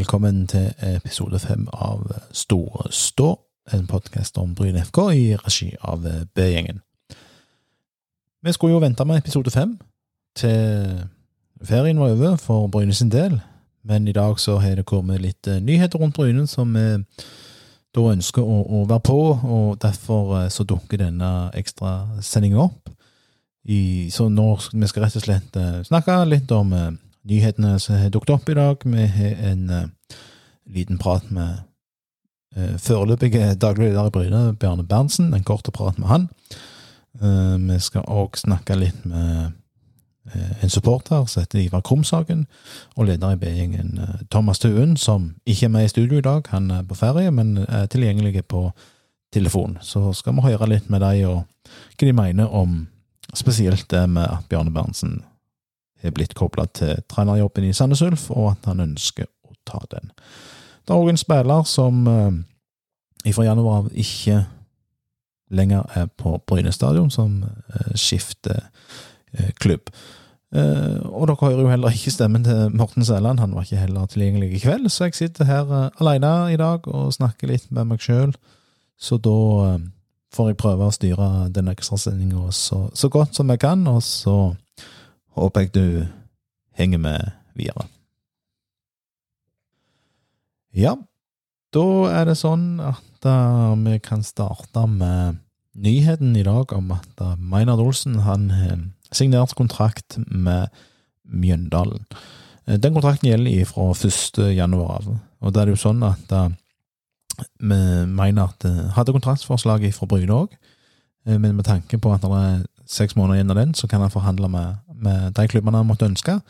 velkommen til episode fem av Store Stå, en podkast om Bryne FK i regi av B-gjengen. Vi skulle jo vente med episode fem til ferien var over for Bryne sin del, men i dag så har det kommet litt eh, nyheter rundt Bryne som vi da ønsker å, å være på, og derfor eh, så dukker denne ekstrasendinga opp. I, så nå vi skal rett og slett uh, snakke litt om uh, nyhetene som har dukket opp i dag. Vi har en uh, liten prat med uh, foreløpige daglig leder i Bryne, Bjarne Berntsen. En kort prat med han. vi skal òg snakke litt med en supporter som heter Ivar Krumshagen, og leder i B-gjengen Thomas Tuen, som ikke er med i studio i dag. Han er på ferie, men er tilgjengelig på telefon. Så skal vi høre litt med dem og hva de mener om Spesielt det med at Bjarne Berntsen er blitt kobla til trenerjobben i Sandnes Ulf, og at han ønsker å ta den. Det er òg en spiller som eh, fra januar ikke lenger er på Bryne stadion, som eh, skifter eh, klubb. Og dere hører jo heller ikke stemmen til Morten Sæland, han var ikke heller tilgjengelig i kveld, så jeg sitter her alene i dag og snakker litt med meg sjøl. Så da får jeg prøve å styre den ekstrasendinga så, så godt som jeg kan, og så håper jeg du henger med videre. Ja, da er det sånn at uh, vi kan starte med nyheten i dag om at uh, Meinhard Olsen han har signert kontrakt med Mjøndalen. Uh, den kontrakten gjelder fra 1. januar av, og da er det jo sånn at vi uh, hadde kontraktsforslaget fra Bryne òg, men med tanke på at det er seks måneder igjen av den, så kan han forhandle med, med de klubbene han måtte ønske.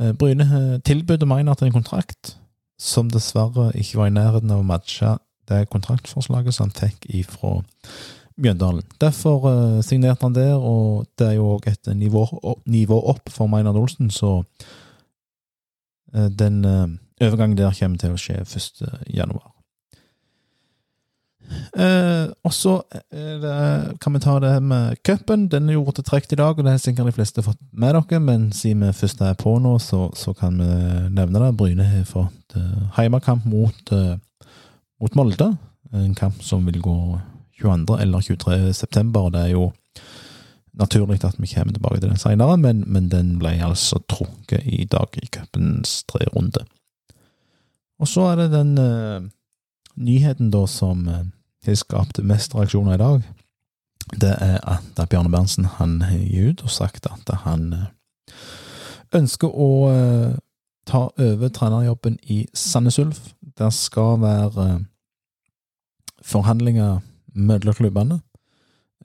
Uh, Bryne tilbød Maynard en kontrakt som dessverre ikke var i nærheten av å matche det kontraktforslaget som han fikk ifra Mjøndalen. Derfor uh, signerte han der, og det er jo òg et nivå, nivå, opp for Maynard Olsen, så den overgangen der kommer til å skje 1. januar. Eh, og så eh, kan vi ta det med cupen. Den er jo trekt i dag, og det har sikkert de fleste fått med dere. Men siden vi først er på nå, så, så kan vi nevne det. Bryne har fått eh, heimekamp mot, eh, mot Molde. En kamp som vil gå 22. eller 23. september. og Det er jo naturlig at vi kommer tilbake til den senere, men, men den ble altså trukket i dag i cupens tre runde. Og så er det den uh, nyheten da som har skapt mest reaksjoner i dag, det er at Bjarne Berntsen han har gitt ut og sagt at han eh, ønsker å eh, ta over trenerjobben i Sandnes Ulf. Det skal være eh, forhandlinger mellom klubbene.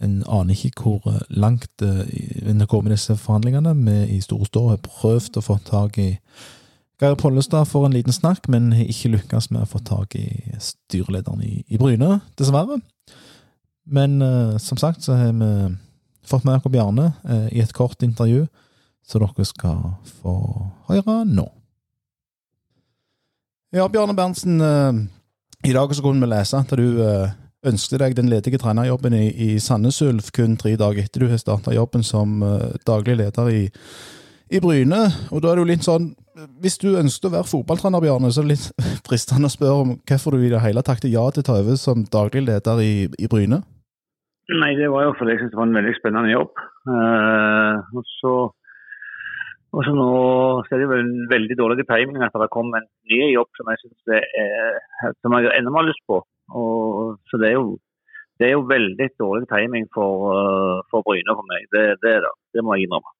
En aner ikke hvor langt en kommer i disse forhandlingene. Vi i Store har prøvd å få tak i Geir Pollestad får en liten snakk, men har ikke lykkes med å få tak i styrelederen i, i Bryne, dessverre. Men uh, som sagt så har vi fått med Jakob Bjarne uh, i et kort intervju, så dere skal få høre nå. Ja, Bjarne Berntsen, uh, i dag så kunne vi lese at du ønsket deg den ledige trenerjobben i, i Sandnes Ulf kun tre dager etter du har starta jobben som daglig leder i, i Bryne. Og da er det jo litt sånn hvis du ønsket å være fotballtrener, Bjarne, så er det litt fristende å spørre om hvorfor du i det hele tatt ja til å ta over som daglig leder i, i, Bryne? Nei, det var jo fordi jeg syntes det var en veldig spennende jobb. Uh, og så og så nå så er det jo en veldig dårlig timing at det kom en ny jobb som jeg synes det er, som jeg enda mer har lyst på. Og, så det er, jo, det er jo veldig dårlig timing for, uh, for Bryne for meg. Det, det, det, det må jeg innrømme.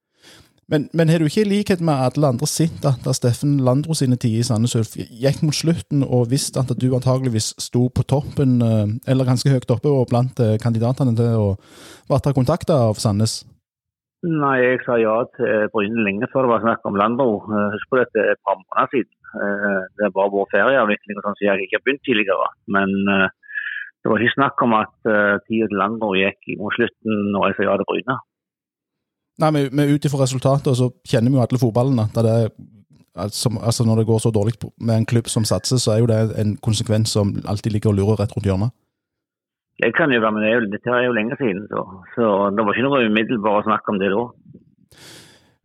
Men, men har du ikke i likhet med alle andre sett at da Steffen Landro sine tider i Sandnes Ulf gikk mot slutten og visste at du antageligvis sto på toppen, eh, eller ganske høyt oppe og blant eh, kandidatene til å bli kontakta av Sandnes? Nei, jeg sa ja til Bryne lenge før det var snakk om Landro. Eh, husk på dette et par måneder siden. Det var vår ferieavvikling og sånn, så jeg ikke har begynt tidligere. Men det var ikke snakk om at tida til Landro gikk mot slutten og jeg sa ja til Bryne. Nei, men, men ut ifra resultatet så kjenner vi jo alle fotballen at det er altså, altså Når det går så dårlig med en klubb som satser, så er jo det en konsekvens som alltid ligger og lurer rett rundt hjørnet. Det kan jo være, men det er jo, dette er jo lenge siden, så, så det var ikke noe umiddelbart å snakke om det da.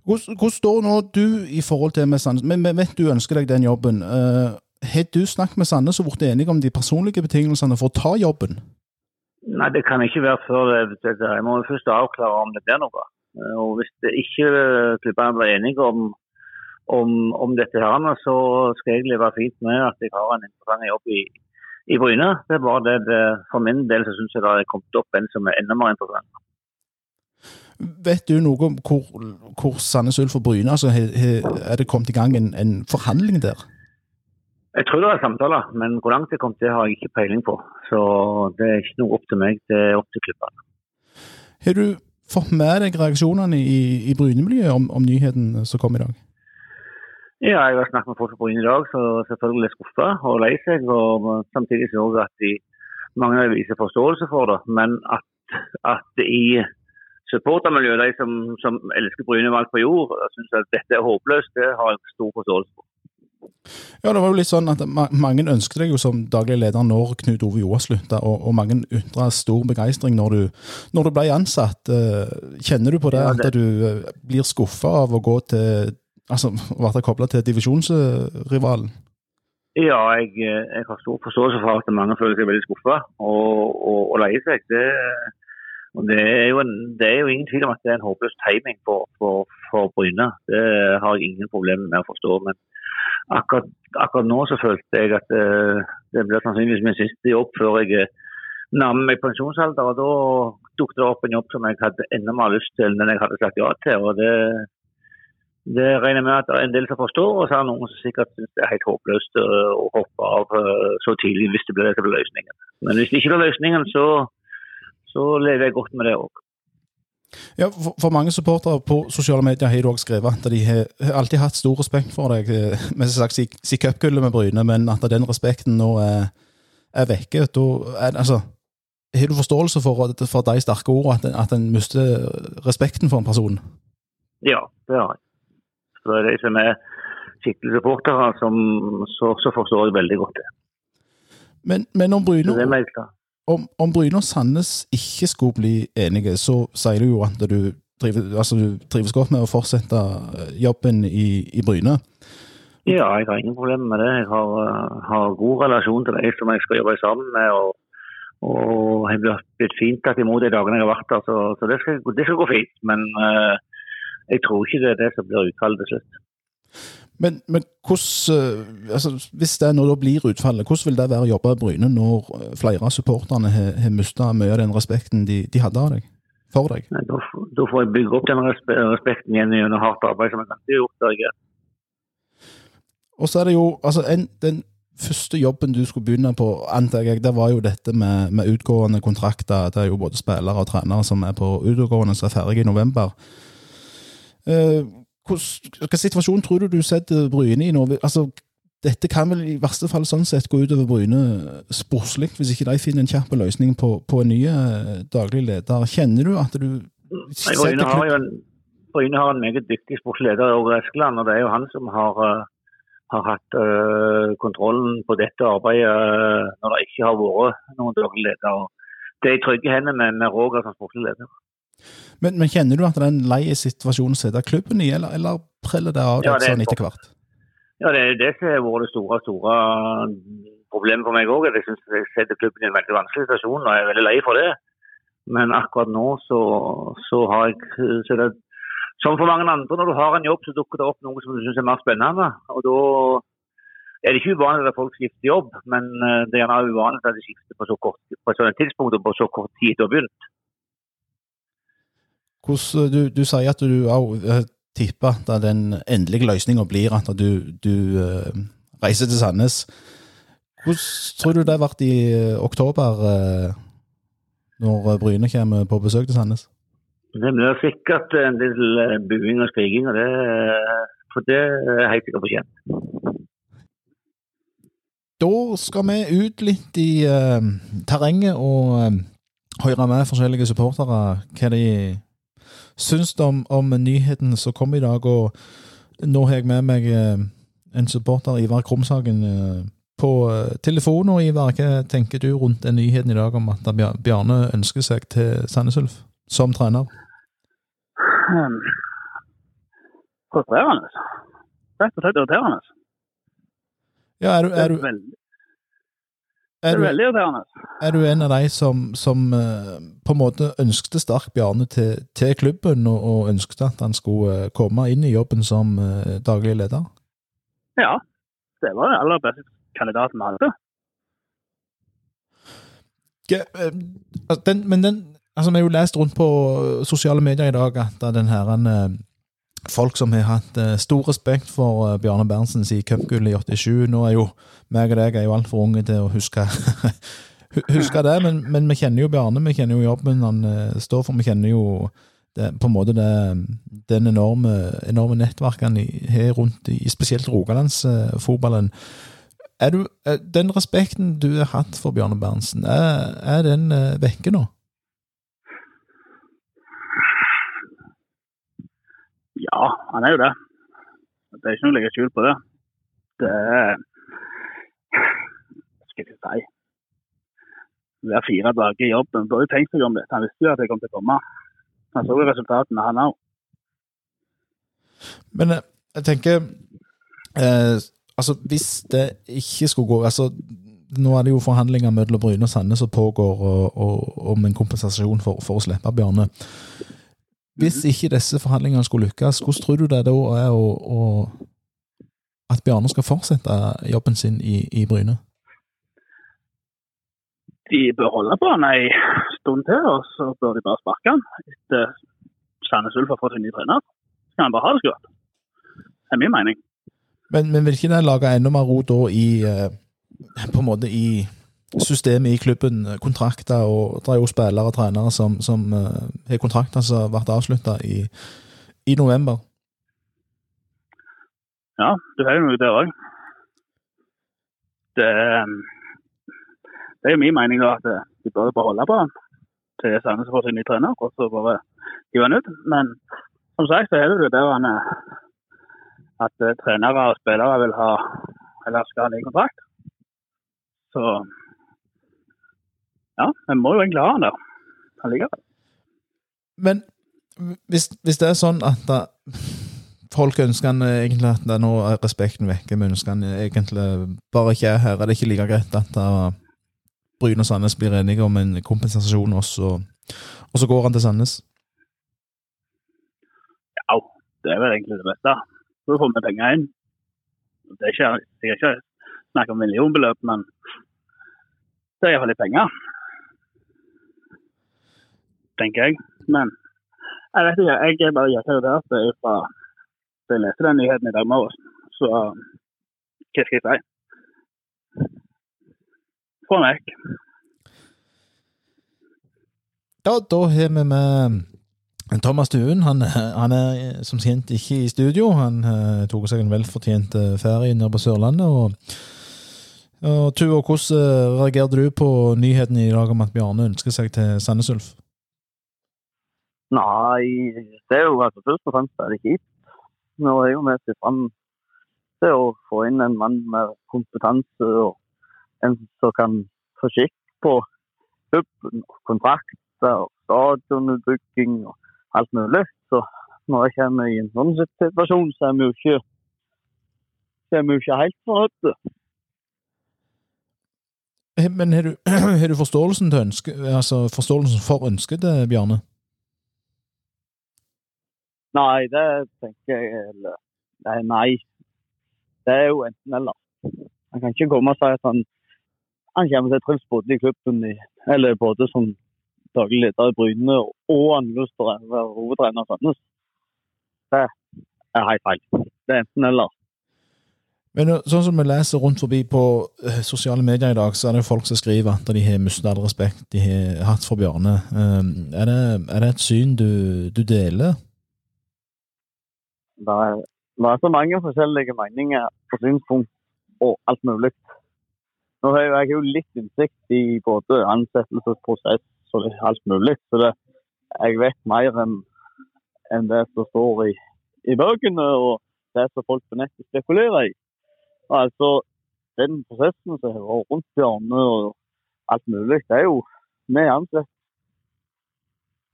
Hvordan, hvordan står nå du i forhold til med Sandnes? Men vi vet du ønsker deg den jobben. Uh, har du snakket med Sandnes og blitt enige om de personlige betingelsene for å ta jobben? Nei, det kan ikke være før det, Jeg må først avklare om det blir noe. Og Hvis det ikke klubbene blir enige om, om, om, dette, her, så skal jeg leve fint med at jeg har en interessant jobb i, i Bryne. Det er bare det, det For min del så syns jeg det har kommet opp en som er enda mer interessant. Vet du noe om hvor, hvor Sandnes Ulf og Bryne altså, Er det kommet i gang en, en forhandling der? Jeg tror det er samtaler, men hvor langt det kom til, har jeg ikke peiling på. Så det er ikke noe opp til meg, det er opp til klubbene. Har du fått med deg reaksjonene i, i Bryne-miljøet om, om, nyheten som kom i dag? Ja, jeg har snakket med folk fra Bryne i dag, så selvfølgelig er skuffa og lei seg. og Samtidig så jeg at de, mange viser forståelse for det. Men at, at i supportermiljøet, de som, som elsker Bryne valgt på jord, syns at dette er håpløst, det har jeg stor forståelse for. Ja, det var jo litt sånn at Mange ønsket deg jo som daglig leder når Knut Ove Joa slutta, og, og, mange ytra stor begeistring når du, når du ble ansatt. Eh, kjenner du på det, ja, det... at du eh, blir skuffa av å gå til altså, ble kobla til divisjonsrivalen? Ja, jeg, jeg, har stor forståelse for at mange føler seg veldig skuffa og, og, og lei seg. Det, det, er en, det, er jo ingen tvil om at det er en håpløs timing for, for, for Bryne. Det har jeg ingen problemer med å forstå. men akkurat, akkurat, nå så følte jeg at uh, det blir sannsynligvis min siste jobb før jeg eh, nærmer meg pensjonsalder. og Da dukket det opp en jobb som jeg hadde enda mer lyst til enn jeg hadde sagt ja til. og det, det regner jeg med at det er en del som forstår, og så er det noen som sikkert syns det er helt håpløst uh, å hoppe av uh, så tidlig hvis det blir blir løsningen. Men hvis det ikke blir løsningen, så, så lever jeg godt med det òg. Ja, for, for, mange supportere på sosiale medier har du også skrevet at de har alltid hatt stor respekt for deg. Vi har sagt si cupgullet med Bryne, men at den respekten nå er, er vekke. Da er, altså, har du forståelse for, for de sterke ordene, at, at en mister respekten for en person? Ja, det har jeg. For de som er skikkelige supportere, så, så, forstår jeg veldig godt det. Men, men om Bryne om, om Bryne og Sandnes ikke skulle bli enige, så sier du jo at du, driver, altså du trives godt med å fortsette eh, jobben i, i Bryne. Ja, jeg har ingen problemer med det. Jeg har, eh, har god relasjon til de som jeg skal jobbe sammen med. og, og jeg blir blitt fint tatt imot de dagene jeg har vært der, så, så det, skal, det, skal, gå fint. Men uh, jeg tror ikke det er det som blir utfallet til slutt. Men, men hvordan, eh, altså, hvis det nå blir utfallet, hvordan vil det være å jobbe i Bryne når eh, flere av supporterne har, mista mye av den respekten de, de, hadde av deg? For deg? Nei, da, da, får jeg bygge opp den respekten igjen gjennom hardt arbeid, som jeg alltid har gjort. Der, Og så er det jo altså, en, den første jobben du skulle begynne på, antar jeg, det var jo dette med, med utgående kontrakter. Det er jo både spillere og trenere som er på utgående, som er ferdige i november. Uh, hvilken situasjon tror du du setter Bryne i nå? Altså, dette kan vel i verste fall sånn sett gå utover Bryne sportslig, hvis ikke de finner en kjapp løsning på, på en ny eh, daglig leder. Kjenner du at du Bryne har en, Bryne har en meget dyktig sportslig leder, Åge Eskeland, og det er jo han som har, uh, har hatt uh, kontrollen på dette arbeidet uh, når det ikke har vært noen daglig leder. Det er i trygge hender med, med Roger som sportslig leder. Men, men, kjenner du at det er en lei situasjon å sette klubben i, eller, eller preller det av deg ja, sånn etter hvert? Ja, det er det som har vært det store, store problemet for meg òg. Jeg syns jeg setter klubben i en veldig vanskelig situasjon, og jeg er veldig lei for det. Men akkurat nå så, så har jeg så det, Som for mange andre, når du har en jobb, så dukker det opp noe som du syns er mer spennende. Og da er det ikke uvanlig at folk skifter jobb, men eh, det er gjerne uvanlig at de skifter på så kort på et sånt tidspunkt og på så kort tid du har ha begynt. Hvordan, du, du, sier at du òg eh, tipper at den endelige løsninga blir at du, du uh, reiser til Sandnes. Hvordan tror du det har vært i uh, oktober, uh, når Bryne kommer på besøk til Sandnes? Det blir sikkert en del buing og skriking, og det, for det er helt sikkert fortjent. Da skal vi ut litt i terrenget og høre med forskjellige supportere hva de syns om, om nyheten som kom i dag. Og nå har jeg med meg eh, en supporter, Ivar Krumshagen, eh, på telefonen, telefon. Og Ivar, hva tenker du rundt den nyheten i dag om at Bjarne ønsker seg til Sandnes Ulf som trener? Um, frustrerende. Rett og slett irriterende. Ja, er du, er er er, du, det er veldig irriterende. er du en av de som, som eh, på en måte ønsket Stark Bjarne til, til klubben, og, og ønsket at han skulle eh, komme inn i jobben som eh, daglig leder? Ja, det var den aller beste kandidaten vi hadde. Altså, Den, men den altså Vi har jo lest rundt på sosiale medier i dag at den her folk som har hatt eh, stor respekt for eh, Bjarne Berntsen siden cupgullet i 87 Nå er jo meg og deg er jo altfor unge til å huske, huske det, men, men vi kjenner jo Bjarne, vi kjenner jo jobben han eh, står for. Vi kjenner jo det, på en måte det, den enorme, enorme nettverket han har rundt i spesielt rogalandsfotballen. Er du, den respekten du har hatt for Bjarne Berntsen, er, er den vekke nå? Ja, han er jo det. Det er ikke noe å legge skjul på det. Det er Hva skal jeg si Hver fire dager i jobben. Han burde jo tenkt seg om dette. Han visste jo at jeg kom til å komme. Han så jo resultatene, han òg. Men eh, jeg tenker eh, Altså, hvis det ikke skulle gå altså, Nå er det jo forhandlinger mellom Bryne og Sandnes som pågår om en kompensasjon for, for å slippe Bjarne. Hvis ikke disse forhandlingene skulle lykkes, hvordan tror du det da er å, å, at Bjarne skal fortsette jobben sin i, i Bryne? De bør holde på han ei stund til, og så bør de bare sparke han etter Sandnes Ulf har fått en ny trener. Så kan han bare ha det så. Det er min mening. Men, men vil ikke det lage enda mer ro da i eh, på en måte i systemet i klubben, kontrakter, og det er jo spillere og trenere som, som eh, har kontrakter som ble avslutta i, i november. Ja, du har jo noe der òg. Det, det er min mening da, at de bør bare holde på han til Sandnes får sin nye trener, og så bare hive han ut. Men som sagt så er det jo der han er at eh, trenere og spillere vil ha eller skal ha ny kontrakt. Så ja, jeg må jo egentlig ha han der allikevel. Men hvis, hvis det er sånn at da, folk ønsker han eh, egentlig at det, nå er respekten vekke, men ønsker han egentlig bare ikke er her, er det ikke like greit at da Bryne og Sandnes blir enige om en kompensasjon, og så, og så går han til Sandnes? Ja, det er vel egentlig det beste. Så får vi penger inn. Det er ikke, jeg ikke snakke om millionbeløp, men det er iallfall litt penger. Tenker jeg. Men jeg vet ikke, jeg er bare der fra da jeg leste den nyheten i dag morges. Så hva skal jeg si? Få den vekk. Ja, da har vi med Thomas Duen. Han, han er som kjent ikke i studio. Han uh, tok seg en velfortjent eh, ferie nede på Sørlandet. Og, og Tuva, hvordan eh, reagerte du på nyheten i dag om at Bjarne ønsker seg til Sandnes Ulf? Nei, det er jo altså først og fremst er det kjipt. Nå er jo vi sett fram til å få inn en mann med kompetanse og en som kan få skikk på klubben, kontrakter og stadionutbygging og alt mulig. Så når jeg kommer i en sånn situasjon, så er vi jo ikke, vi jo ikke helt fornøyde. Men har du, har du forståelsen, til ønske, altså forståelsen for ønsket til Bjarne? Nei, det tenker jeg Nei, nei. Det er jo enten eller. Han kan ikke komme og si at han, han kommer til å trives i klubben i, eller både som daglig leder i Bryne og han å være hovedtrener i Sandnes. Det er helt feil. Det er enten eller. Men eh, sånn som vi leser rundt forbi på eh, sosiale medier i dag, så er det jo folk som skriver at de har mistet all respekt de har hatt for Bjarne. Um, er, det, er det et syn du, du deler? Det er, det er så mange forskjellige meninger og synspunkt og alt mulig. Nå har jeg jo litt innsikt i både ansettelsesprosess og alt mulig, så det, jeg vet mer enn enn det som står i, i bøkene og det som folk på nettet spekulerer i. Altså, den prosessen som har vært rundt hjørnet og alt mulig, det er jo vi ansett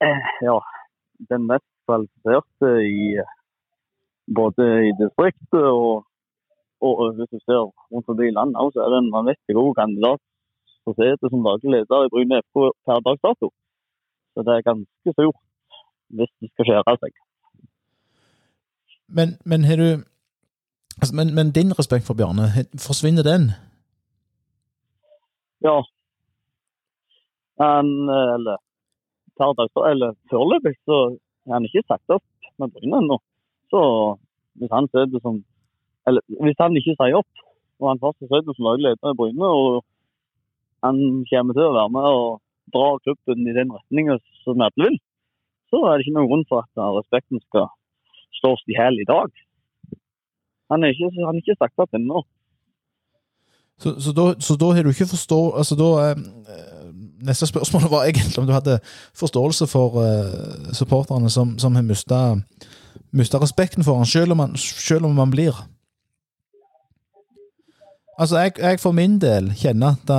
eh, ja, den mest kvalifiserte i både i distriktet og, og hvis du ser rundt forbi landet så er det en vanvittig god kandidat for setet som daglig leder i Bryne FK per dags dato. Så det er ganske stort hvis det skal skjære seg. Men, men har du altså, men, men din respekt for Bjarne, forsvinner den? Ja. Han, eh, eller per dags eller foreløpig, så er han ikke sagt opp med Bryne ennå. Så hvis han sitter som Eller hvis han ikke sier opp, og han fortsatt sitter som lagleder leder i Bryne, og han kommer til å være med og dra klubben i den retningen som alle vil, så er det ikke noen grunn for at respekten skal slås i hjel i dag. Han er ikke, han er ikke sagt opp ennå. Så, så, da, har du ikke forstå... Altså da eh, Neste spørsmål var egentlig om du hadde forståelse for eh, supporterne som, som har mista mista respekten for han, selv om han, selv om han blir. Altså, jeg, jeg for min del kjenner at da,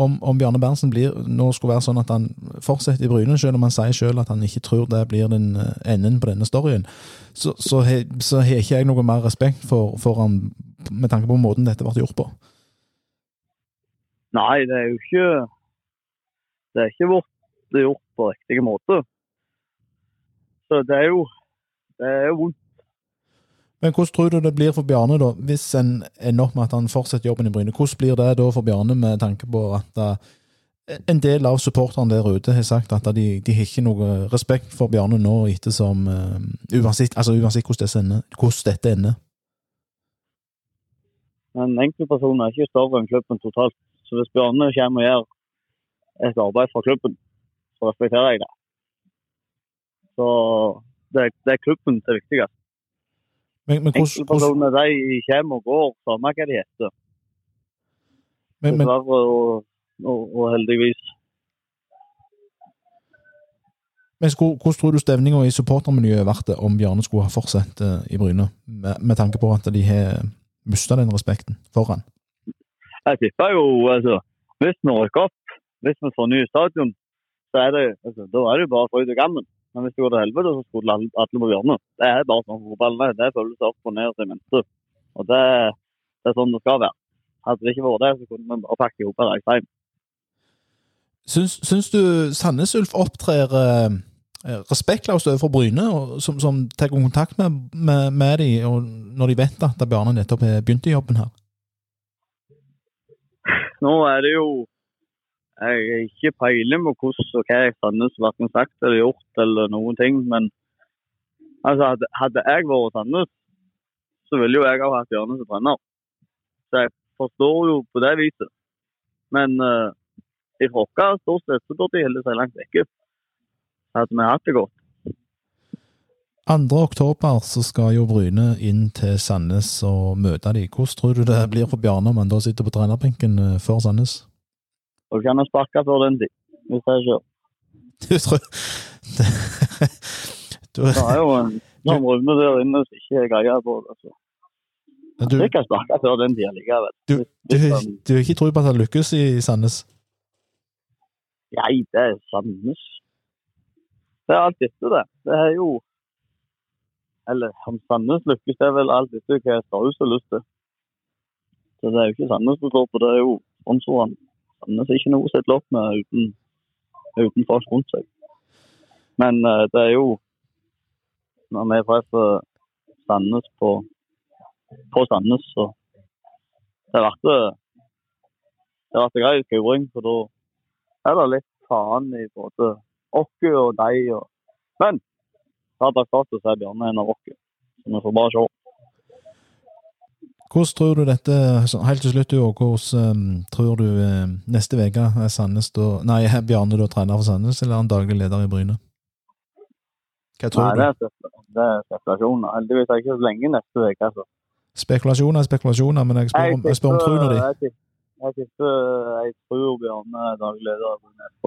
om, om Bjarne Berntsen blir, nå skulle være sånn at han fortsetter i Bryne, selv om han sier selv at han ikke tror det blir den eh, enden på denne storyen, så, så, har- så har ikke jeg noe mer respekt for, for han med tanke på måten dette ble gjort på. Nei, det er jo ikke Det er ikke gjort på riktig måte. Så det er jo det er jo vondt. Men hvordan tror du det blir for Bjarne, da, hvis en ender opp med at han fortsetter jobben i Bryne? Hvordan blir det da for Bjarne, med tanke på at eh, en del av supporterne der ute har sagt at de, de har ikke noe respekt for Bjarne nå, ettersom uh, uansett, altså uansett hvordan, det ender, hvordan dette ender? En enkeltpersoner er ikke større enn klubben totalt. Så hvis Bjarne kommer og gjør et arbeid for klubben, så respekterer jeg det. Så det, det er klubben som er viktigst. Men, men, hvordan, Enkeltpersoner de kommer og går, samme hva de heter. men, men, og, og, og heldigvis. men hvor- hvordan tror du stemninga i supportermiljøet vært det om Bjarne skulle ha fortsatt eh, i Bryne, med, med tanke på at de har mista den respekten for han? Jeg tipper jo, altså, hvis vi rykker opp, hvis vi får ny stadion, så er det, altså, da er det bare fryd og gammen. Men hvis det går til helvete, så skulle alle, alle på hjørnet. Det er bare sånn fotballen er. Det føles opp og ned og til mente. Og det, det er sånn det skal være. Hadde det ikke vært det, så kunne vi bare pakke i hop og reise hjem. Syns, syns du Sandnes Ulf opptrer eh, respektløst overfor Bryne, og, som, som tar kontakt med, med, med dem når de vet at Bjarne nettopp har begynt i jobben her? Nå er det jo Jeg er ikke peiling på hvordan og hva Sandnes verken sagt eller gjort eller noen ting, men altså, hadde, hadde jeg vært Sandnes, så ville jo jeg ha hatt Bjørne som trener. Så jeg forstår jo på det viset. Men uh, i vårt ståsted så burde de holde seg langt vekke. Hadde vi hatt det godt. 2. oktober så skal jo Bryne inn til Sandnes og møte dem. Hvordan tror du det blir for Bjarne om han da sitter på trenerbenken eh, før Sandnes? Og kan ha sparke før den tid, hvis jeg kjører. Du tror du, Det er jo en noen Rune der inne som ikke er greia på det. Altså. du, Jeg kan sparke før den tid likevel. du, du, du har ikke tro på at han lykkes i Sandnes? Nei, det er Sandnes. Det er alt dette, det. Det er jo Eller om Sandnes lykkes, det er vel alt dette hva Strauss har lyst til. Så det er jo ikke Sandnes som står på, det er jo sponsorene. Sandnes er ikke noe å stille opp med uten, uten folk rundt seg. Men uh, det er jo Når vi treffer Sandnes på, på Sandnes, så det har vært det har en grei kuring, for da er det litt faen i både oss og deg. Og... Men har dags klart å se Bjarne en av oss. Så vi får bare se. Hvordan tror du dette Helt til slutt, og hvordan um, tror du eh, neste uke er Sandnes da Nei, er Bjarne da trener for Sandnes, eller er han daglig leder i Bryne? Hva tror Nei, du? det er spekulasjoner. Heldigvis er det ikke så lenge neste uke. Altså. Spekulasjoner er spekulasjoner, men jeg spør, om- jeg spør om troen din. jeg jeg jeg tror Bjarne er daglig leder i Bryne FK.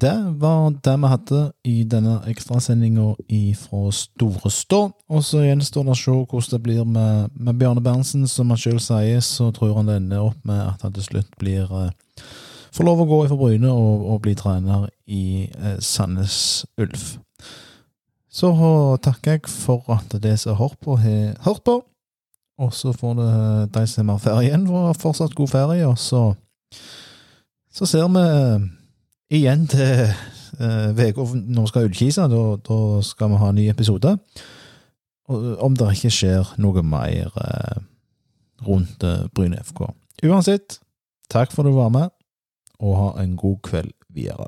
Det var det vi hadde i denne ekstrasendinga fra Store Stå. Og så gjenstår det å se hvordan det blir med, med Bjarne Berntsen. Som han sjøl sier, så tror han det ender opp med at han til slutt blir eh, får lov å gå fra Bryne og, og bli trener i eh, Sandnes Ulf. Så takker jeg for at de som har hørt på. Og så får det de som har ferie igjen, fortsatt god ferie. Og så, så ser vi igjen til uka når vi skal utkise. Da, da skal vi ha en ny episode. Om det ikke skjer noe mer uh, rundt uh, Bryne FK. Uansett, takk for at du var med, og ha en god kveld videre.